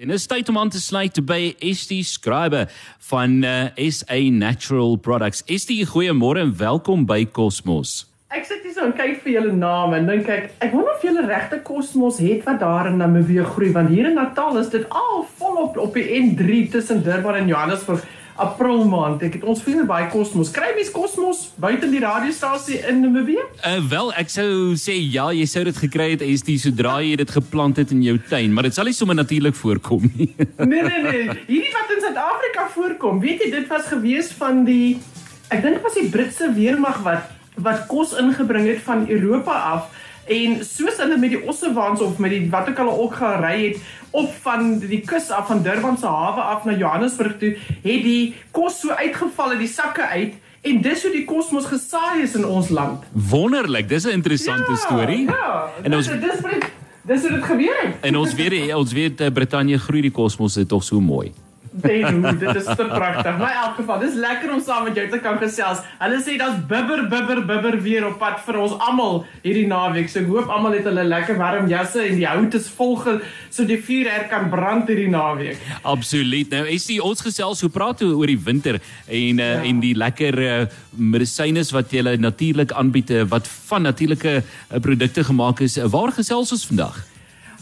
En dit is tyd om aan te sluit by ST Scribe van uh, SA Natural Products. ST, goeiemôre en welkom by Cosmos. Ek sit hier so en kyk vir julle name en dink ek, ek wonder of julle regte Cosmos het wat daar in Namibië groei want hier in Natal is dit al volop op die N3 tussen Durban en Johannesburg. April maand. Ek het ons vriende by Cosmos. Kry mens Cosmos buite die radiostasie in Namibië? Uh wel, ek sou sê ja, jy sou dit gekry het ST sodra jy dit geplant het in jou tuin, maar dit sal nie sommer natuurlik voorkom nie. nee nee nee, hierdie wat in Suid-Afrika voorkom. Weet jy, dit was gewees van die ek dink was die Britse weermag wat wat kos ingebring het van Europa af en soos hulle met die ossewaans of met die wat ook al ook gery het op van die kus af van Durban se hawe af na Johannesburg toe het die kos so uitgeval uit die sakke uit en dis hoe die kosmos gesaai is in ons land. Wonderlik, dis 'n interessante ja, storie. Ja. En ons dis dis dis het gebeur. En ons weet ons weet eh, Brittanje groei die kosmos dit tog so mooi. Denu, dit is te pragtig. Maar in elk geval, dis lekker om saam met jou te kan gesels. Hulle sê daar's bibber bibber bibber weer op pad vir ons almal hierdie naweek. So ek hoop almal het hulle lekker warm jasse en die hout is vol so die vuur her kan brand hierdie naweek. Absoluut. Nou, is die ons gesels hoe praat oor die winter en uh, ja. en die lekker uh, medisyne wat jy natuurlik aanbied eh, wat van natuurlike uh, produkte gemaak is. Waar gesels ons vandag?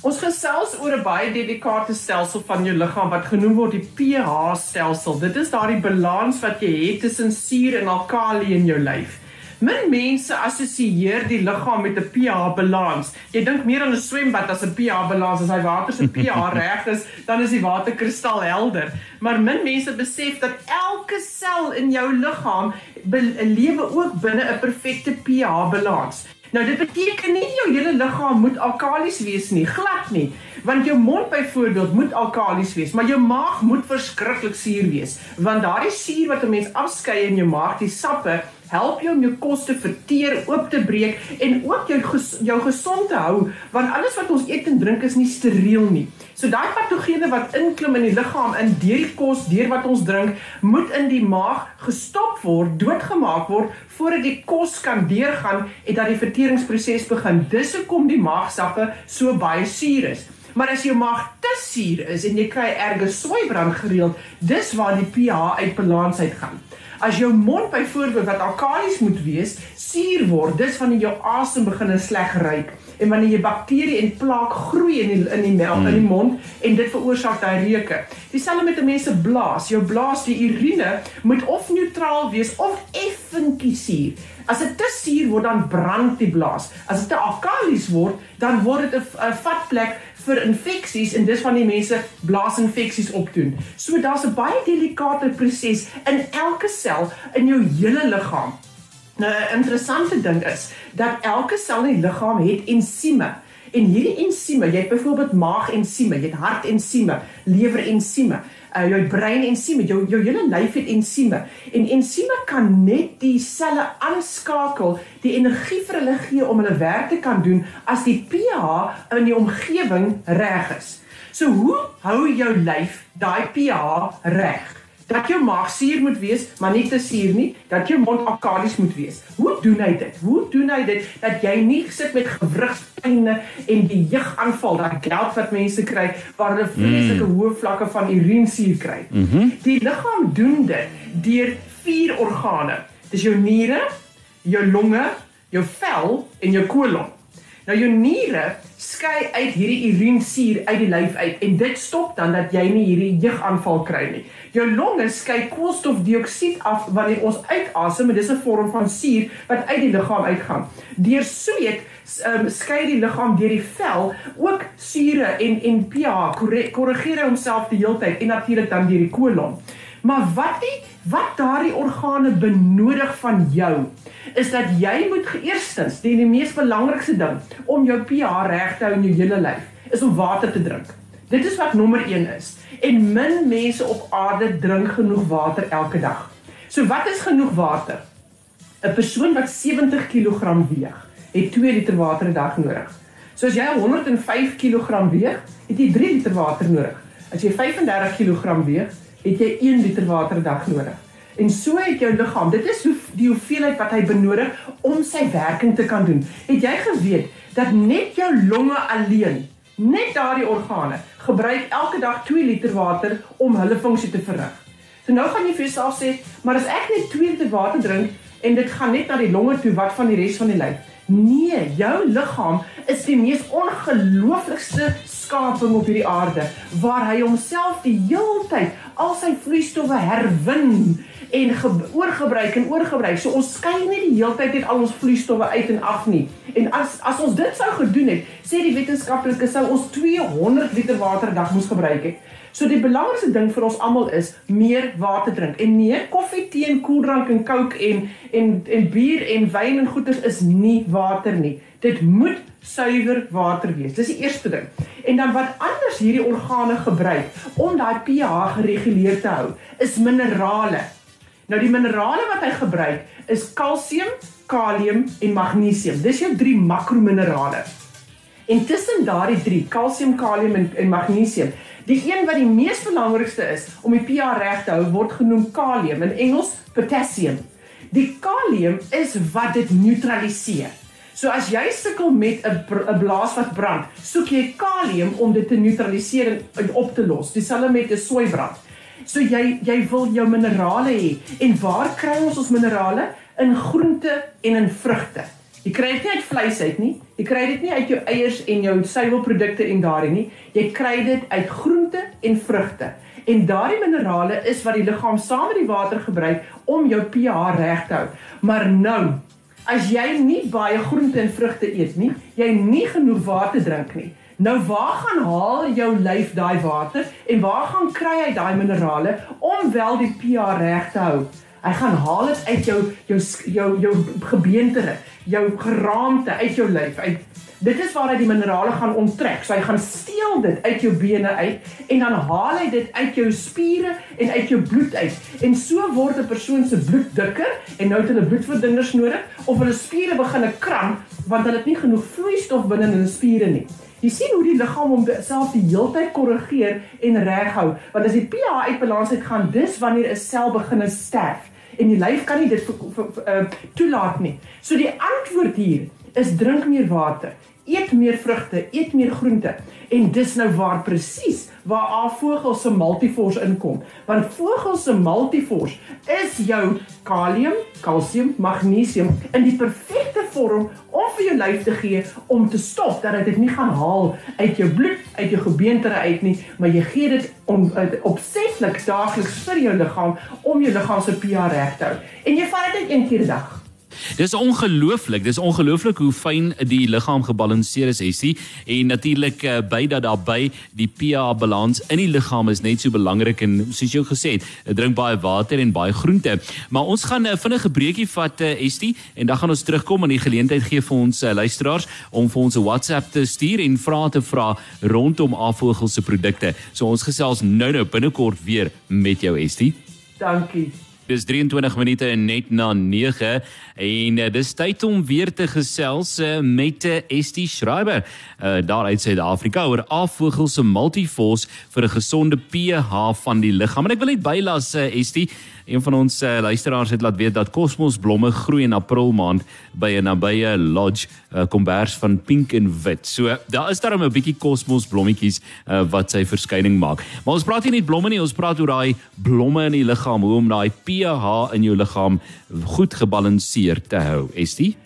Ons gesels oor 'n baie delikate stelsel van jou liggaam wat genoem word die pH stelsel. Dit is daardie balans wat jy het tussen suur en alkali in jou lyf. Min mense assosieer die liggaam met 'n pH balans. Jy dink meer aan 'n swembad as 'n pH balans. As hy water se pH reg is, dan is die water kristalhelder. Maar min mense besef dat elke sel in jou liggaam lewe ook binne 'n perfekte pH balans. Nou dit beteken nie jou hele liggaam moet alkalies wees nie, glad nie. Want jou mond byvoorbeeld moet alkalies wees, maar jou maag moet verskriklik suur wees, want daardie suur wat 'n mens afskei in jou maag, die sappe, help jou om jou kos te verteer, oop te breek en ook jou ges jou gesond te hou, want alles wat ons eet en drink is nie steriel nie. So daai patogene wat inklim in die liggaam in deur die kos, deur wat ons drink, moet in die maag gestop word, doodgemaak word voordat die kos kan deurgaan en dat die verteringsproses begin. Dis hoekom die maagsappe so baie suur is. Maar as jou maag te suur is en jy kry erge swaibrand gereeld, dis waar die pH uit balans uitgaan. As jou mond byvoorbeeld wat alkalies moet wees, suur word, dis wanneer jou asem begin sleg ruik en wanneer jy bakterie en plaak groei in die, in die melk mm. in die mond en dit veroorsaak daai reuke. Dieselfde met 'n mens se blaas. Jou blaas, die urine moet of neutraal wees of effentjies suur. As dit te suur word, dan brand die blaas. As dit te alkalies word, dan word dit 'n vatplek vir infeksies en dis van die mense blaasinfeksies opdoen. So daar's 'n baie delikate proses in elke sel in jou hele liggaam. Nou 'n interessante ding is dat elke sel in die liggaam het ensieme. En hierdie ensieme, jy het byvoorbeeld maagensieme, jy het hartensieme, lewerensieme uh, jou brein ensieme, jou jou hele lyf het ensieme. En ensieme kan net die selle aanskakel, die energie vir hulle gee om hulle werk te kan doen as die pH in die omgewing reg is. So hoe hou jou lyf daai pH reg? Dat jou maag suur moet wees, maar nie te suur nie, dat jou mond alkalies moet wees. Hoe doen hy dit? Hoe doen hy dit dat jy nie sit met gewrigspynne en die jeugaanval, daai gout wat mense kry waar hulle vreeslike mm. hoë vlakke van urinesuur kry. Mm -hmm. Die liggaam doen dit deur vier organe. Dis jou niere, jou longe, jou vel en jou kolon. Nou jou niere skei uit hierdie urinesuur uit die lyf uit en dit stop dan dat jy nie hierdie jeugaanval kry nie. Jou longe skei koolstofdioksied af wanneer ons uitasem en dis 'n vorm van suur wat uit die liggaam uitgaan. Deur sweet um, skei die liggaam deur die vel ook sure en en pH korrigeer homself die hele tyd en natuurlik dan deur die kolon. Maar wat die wat daardie organe benodig van jou is dat jy moet eerstens die, die mees belangrikste ding om jou pH reg te hou in jou hele lyf is om water te drink. Dit is wat nommer 1 is. En min mense op aarde drink genoeg water elke dag. So wat is genoeg water? 'n Persoon wat 70 kg weeg, het 2 liter water 'n dag nodig. So as jy 105 kg weeg, het jy 3 liter water nodig. As jy 35 kg weeg, het jy 1 liter water 'n dag nodig. En so het jou liggaam, dit is hoe die hoeveelheid wat hy benodig om sy werking te kan doen. Het jy geweet dat net jou longe alleen net daardie organe gebruik elke dag 2 liter water om hulle funksie te verrig. So nou gaan jy vir jouself sê, maar as ek net 2 liter water drink en dit gaan net na die longe toe, wat van die res van die lyf? Nee, jou liggaam is die mees ongelooflikste skaping op hierdie aarde waar hy homself die heeltyd al sy vloeistowwe herwin en oorgebruik en oorgebruik. So ons skei nie die heeltyd net al ons vloeistowwe uit en af nie. En as as ons dit sou gedoen het, sê die wetenskaplikes sou ons 200 liter water 'n dag moes gebruik het. So die belangrikste ding vir ons almal is meer water drink. En nee, koffie, tee en koeldrank en coke en en en bier en wyn en goeters is nie water nie. Dit moet suiwer water wees. Dis die eerste ding. En dan wat anders hierdie organe gebruik om daai pH gereguleer te hou, is minerale. Nou die minerale wat hy gebruik is kalsium, kalium en magnesium. Dis jou drie makrominerale. En tussen daardie drie, kalsium, kalium en, en magnesium, die een wat die mees belangrikste is om die pH reg te hou, word genoem kalium, in Engels potassium. Die kalium is wat dit neutraliseer. So as jy sukkel met 'n blaas wat brand, soek jy kalium om dit te neutraliseer en op te los. Dieselfde met 'n soeibrand. So jy jy wil jou minerale hê. En waar kry ons ons minerale? In groente en in vrugte. Jy kry dit nie uit vleis uit nie. Jy kry dit nie uit jou eiers en jou suiwelprodukte en daarin nie. Jy kry dit uit groente en vrugte. En daardie minerale is wat die liggaam saam met die water gebruik om jou pH reg te hou. Maar nou, as jy nie baie groente en vrugte eet nie, jy nie genoeg water drink nie, Nou waar gaan haal jou lyf daai water en waar gaan kry hy daai minerale om wel die pH reg te hou? Hy gaan haal dit uit jou jou jou jou gebeentere, jou geraamte uit jou lyf. Uit dit is waar hy die minerale gaan onttrek. So hy gaan steel dit uit jou bene uit en dan haal hy dit uit jou spiere en uit jou bloed uit. En so word 'n persoon se bloed dikker en nou het hulle bloedverdunners nodig of hulle spiere begin kramp want hulle het nie genoeg vloeistof binne in hulle spiere nie. Jy sien hoe die liggaam homself die heeltyd korrigeer en reghou. Want as die pH uit balans uit gaan, dis wanneer 'n sel begin sterf en die lyf kan nie dit uh, toelaat nie. So die antwoord hier is drink meer water, eet meer vrugte, eet meer groente. En dis nou waar presies waar A vogels se multivors inkom. Want vogels se multivors is jou kalium, kalsium, magnesium in die perfekte vorm om vir jou lyf te gee om te stop dat dit nie gaan haal uit jou bloed, uit jou gebeentere uit nie, maar jy gee dit om opsetlik daagliks vir jou liggaam om jou liggaam se pH reg te hou. En jy vat dit net een keer 'n dag. Dis ongelooflik. Dis ongelooflik hoe fyn die liggaam gebalanseer is, Essie. En natuurlik uh, by dat daarby die pH balans in die liggaam is net so belangrik en soos jy gesê het, drink baie water en baie groente. Maar ons gaan 'n uh, vinnige breekie vat, uh, Essie, en dan gaan ons terugkom en die geleentheid gee vir ons uh, luisteraars om vir ons 'n WhatsApp te stuur en vrae te vra rondom Avogel se produkte. So ons gesels nou-nou binnekort weer met jou, Essie. Dankie. Dis 23 minute net na 9 en uh, dis tyd om weer te gesels uh, met uh, Estie Schreiber uh, daar uit Suid-Afrika oor afvogel se multiforce vir 'n gesonde pH van die liggaam. En ek wil net bylas uh, Estie Een van ons uh, luisteraars het laat weet dat kosmosblomme groei in April maand by 'n nabye lodge uh, kombers van pink en wit. So daar is daar 'n bietjie kosmosblommetjies uh, wat sy verskyning maak. Maar ons praat nie blomme nie, ons praat oor daai blomme in die liggaam, hoe om daai pH in jou liggaam goed gebalanseerd te hou. Estie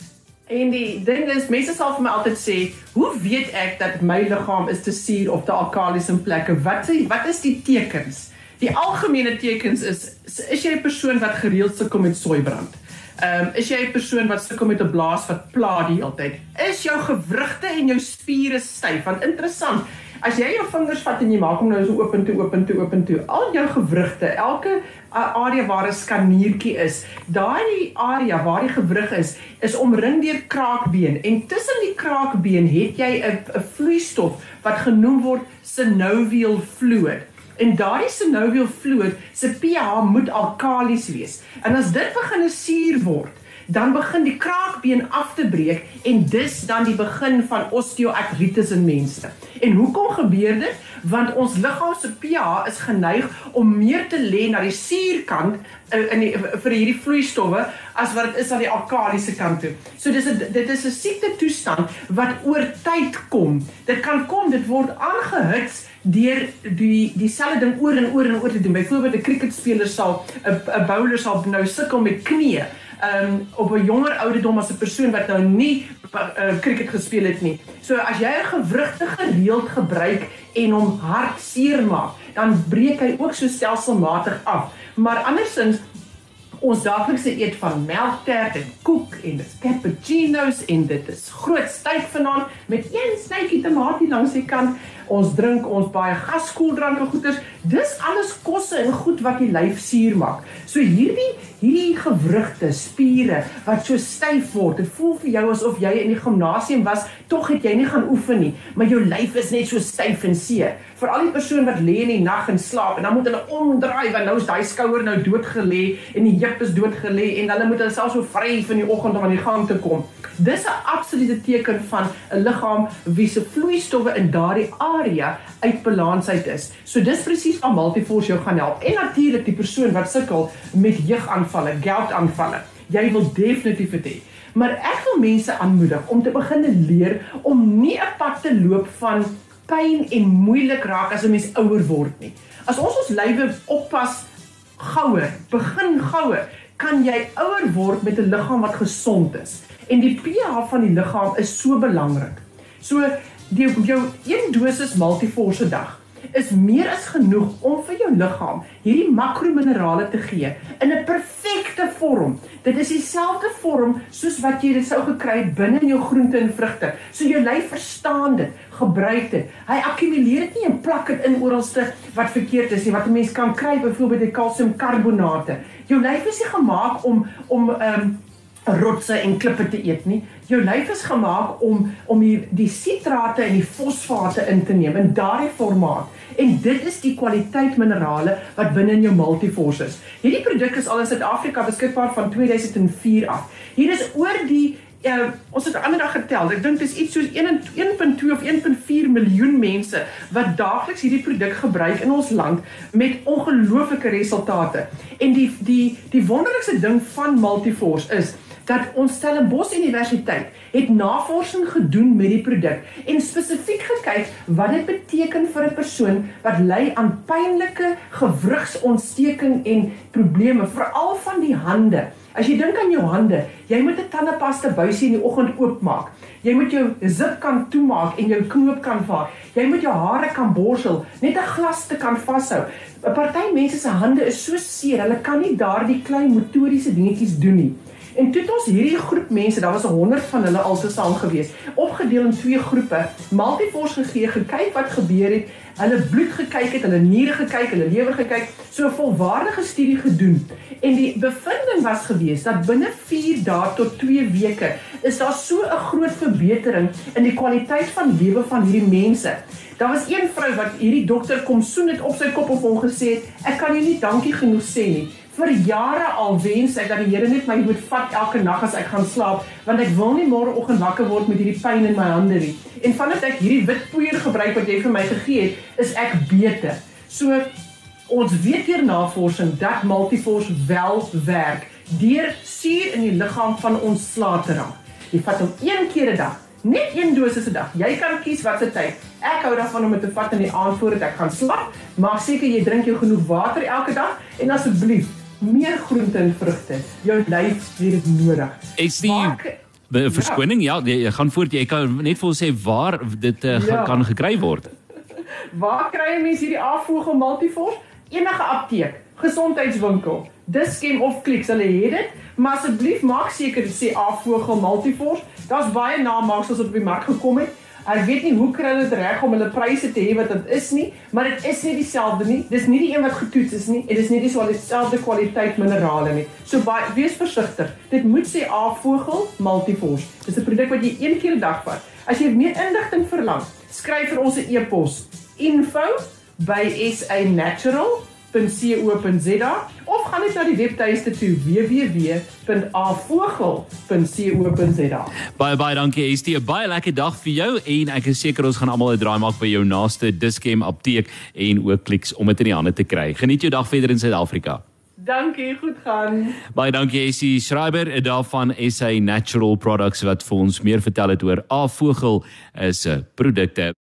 En die ding is, mense sal vir my altyd sê, "Hoe weet ek dat my liggaam is te suur of te alkalis in plekke? Wat sê wat is die tekens?" Die algemene tekens is is jy 'n persoon wat gereeld sukkel met soeibrand? Ehm um, is jy 'n persoon wat sukkel met 'n blaas wat pla die hele tyd? Is jou gewrigte en jou spiere styf? Want interessant, as jy jou vingers vat en jy maak hom nou so oop en toe oop en toe oop en toe, al jou gewrigte, elke area waar 'n skaniertjie is, daai area waar die gewrig is, is omring deur kraakbeen en tussen die kraakbeen het jy 'n 'n vloeistof wat genoem word synovial fluid. En daardie synovial fluid se pH moet alkalis wees. En as dit begin suur word, dan begin die kraakbeen af te breek en dis dan die begin van osteoartritis in mense. En hoekom gebeur dit? Want ons liggaam se pH is geneig om meer te lê na die suurkant eh, in die, vir hierdie vloeistowwe as wat dit is aan die alkalisiese kant toe. So dis 'n dit is 'n siekte toestand wat oor tyd kom. Dit kan kom, dit word aangehits deur die dieselfde ding oor en oor en oor te doen. Byvoorbeeld 'n cricketspeler sal 'n bowler sal nou sukkel met knieë um op 'n jonger ouderdom as 'n persoon wat nou nie uh, cricket gespeel het nie. So as jy 'n gewrigte gereeld gebruik en hom hartseer maak, dan breek hy ook so stelselmatig af. Maar andersins ons daaglikse eet van melktert en koek en dis cappuccinos en dit is groot styf vanaand met een snytjie tamatie langs die kant. Ons drink ons baie gaskoeldranke goeders. Dis alles kosse en goed wat die lyf suur maak. So hierdie hierdie gewrigte spiere wat so styf word, dit voel vir jou asof jy in die gimnasium was, tog het jy nie gaan oefen nie, maar jou lyf is net so styf en seer. Vir al die persoon wat lê in die nag en slaap en dan moet hulle omdraai want nou is daai skouer nou doodgelê en die heup is doodgelê en hulle moet hulle self so vryf in die oggend om aan die gang te kom. Dis 'n absolute teken van 'n liggaam wie se vloeistowwe in daardie area uit balans uit is. So dis presies waar Multiforce jou gaan help. En natuurlik die persoon wat sukkel met jeugaanvalle, goudaanvalle. Jy wil definitief dit hê. Maar ek wil mense aanmoedig om te begin leer om nie 'n pad te loop van pyn en moeilik raak as 'n mens ouer word nie. As ons ons lywe oppas gouer, begin gouer, kan jy ouer word met 'n liggaam wat gesond is. En die pH van die liggaam is so belangrik. So die jou een dosis multiforce dag is meer as genoeg om vir jou liggaam hierdie makrominerale te gee in 'n perfekte vorm. Dit is dieselfde vorm soos wat jy dit sou gekry het binne in jou groente en vrugte. So jou lyf verstaan dit, gebruik dit. Hy akkumuleer dit nie en plak dit in oralste wat verkeerd is nie. Wat 'n mens kan kry byvoorbeeld die kalsiumkarbonate. Jou lyf is nie gemaak om om ehm um, rotse en klippe te eet nie. Jou lyf is gemaak om om die die sitrate en die fosfate in te neem in daardie formaat. En dit is die kwaliteit minerale wat binne in jou Multiforce is. Hierdie produk is al in Suid-Afrika beskikbaar van 2004 af. Hier is oor die uh, ons het ander dag getel. Ek dink dit is iets soos 1.2 of 1.4 miljoen mense wat daagliks hierdie produk gebruik in ons land met ongelooflike resultate. En die die die wonderlikste ding van Multiforce is dat ons Stellenbosch Universiteit het navorsing gedoen met die produk en spesifiek gekyk wat dit beteken vir 'n persoon wat ly aan pynlike gewrigsontsteking en probleme veral van die hande. As jy dink aan jou hande, jy moet 'n tandepasta buisie in die oggend oopmaak. Jy moet jou zip kan toemaak en jou knoop kan vaar. Jy moet jou hare kan borsel, net 'n glas te kan vashou. 'n Party mense se hande is so seer, hulle kan nie daardie klein motoriese dingetjies doen nie. En toe het ons hierdie groep mense, daar was 100 van hulle altesaam gewees, opgedeel in twee groepe, multivors gegee, gekyk wat gebeur het, hulle bloed gekyk het, hulle niere gekyk, hulle lewer gekyk, so 'n volwaardige studie gedoen. En die bevinding was gewees dat binne 4 dae tot 2 weke is daar so 'n groot verbetering in die kwaliteit van lewe van hierdie mense. Daar was een vrou wat hierdie dokter kom soen het op sy kop of hom gesê het, ek kan jou nie dankie genoeg sê nie vir jare al wens ek dat die Here net my moet vat elke nag as ek gaan slaap want ek wil nie môre oggend wakker word met hierdie pyn in my hande nie. En vandat ek hierdie wit poeier gebruik wat jy vir my gegee het, is ek beter. So ons weet deur navorsing dat Multiforce wel werk deur suur in die liggaam van ons slaap te raak. Jy vat hom een keer 'n dag, net een dosis 'n dag. Jy kan kies wat se tyd. Ek hou daarvan om dit te vat in die aand voordat ek gaan slaap. Maak seker jy drink jou genoeg water elke dag en asseblief meer groente en vrugte. Jou lyf het dit nodig. Ek sien die verskoning. Ja, jy, jy gaan voort. Jy kan net vir ons sê waar dit uh, ja. kan gekry word. waar kry jy mens hierdie afvoege multivors? Enige apteek, gesondheidswinkel, Dischem of Clicks, hulle het dit. Maar asseblief maak seker dit sê afvoege multivors. Daar's baie namaaks wat op die mark gekom het. Ek weet nie hoe kry hulle dit reg om hulle pryse te hê wat dit is nie, maar dit is nie dieselfde nie. Dis nie die een wat getoets is nie en dis nie dieselfde kwaliteit minerale nie. So baie wees versigtig. Dit moet sê A-vogel Multiforce. Dis 'n produk wat jy een keer 'n dag vat. As jy meer inligting verlang, skryf vir ons 'n e-pos: info@sanatural www.avogel.co.za of gaan net na die webtuiste toe www.avogel.co.za. Baie baie dankie Estie, 'n baie lekker dag vir jou en ek is seker ons gaan almal 'n draai maak by jou naaste Dischem apteek en ook kliks om dit in die hande te kry. Geniet jou dag verder in Suid-Afrika. Dankie, goed gaan. Baie dankie Essie Schreiber daarvan SA Natural Products wat vir ons meer vertel het oor Avogel se produkte.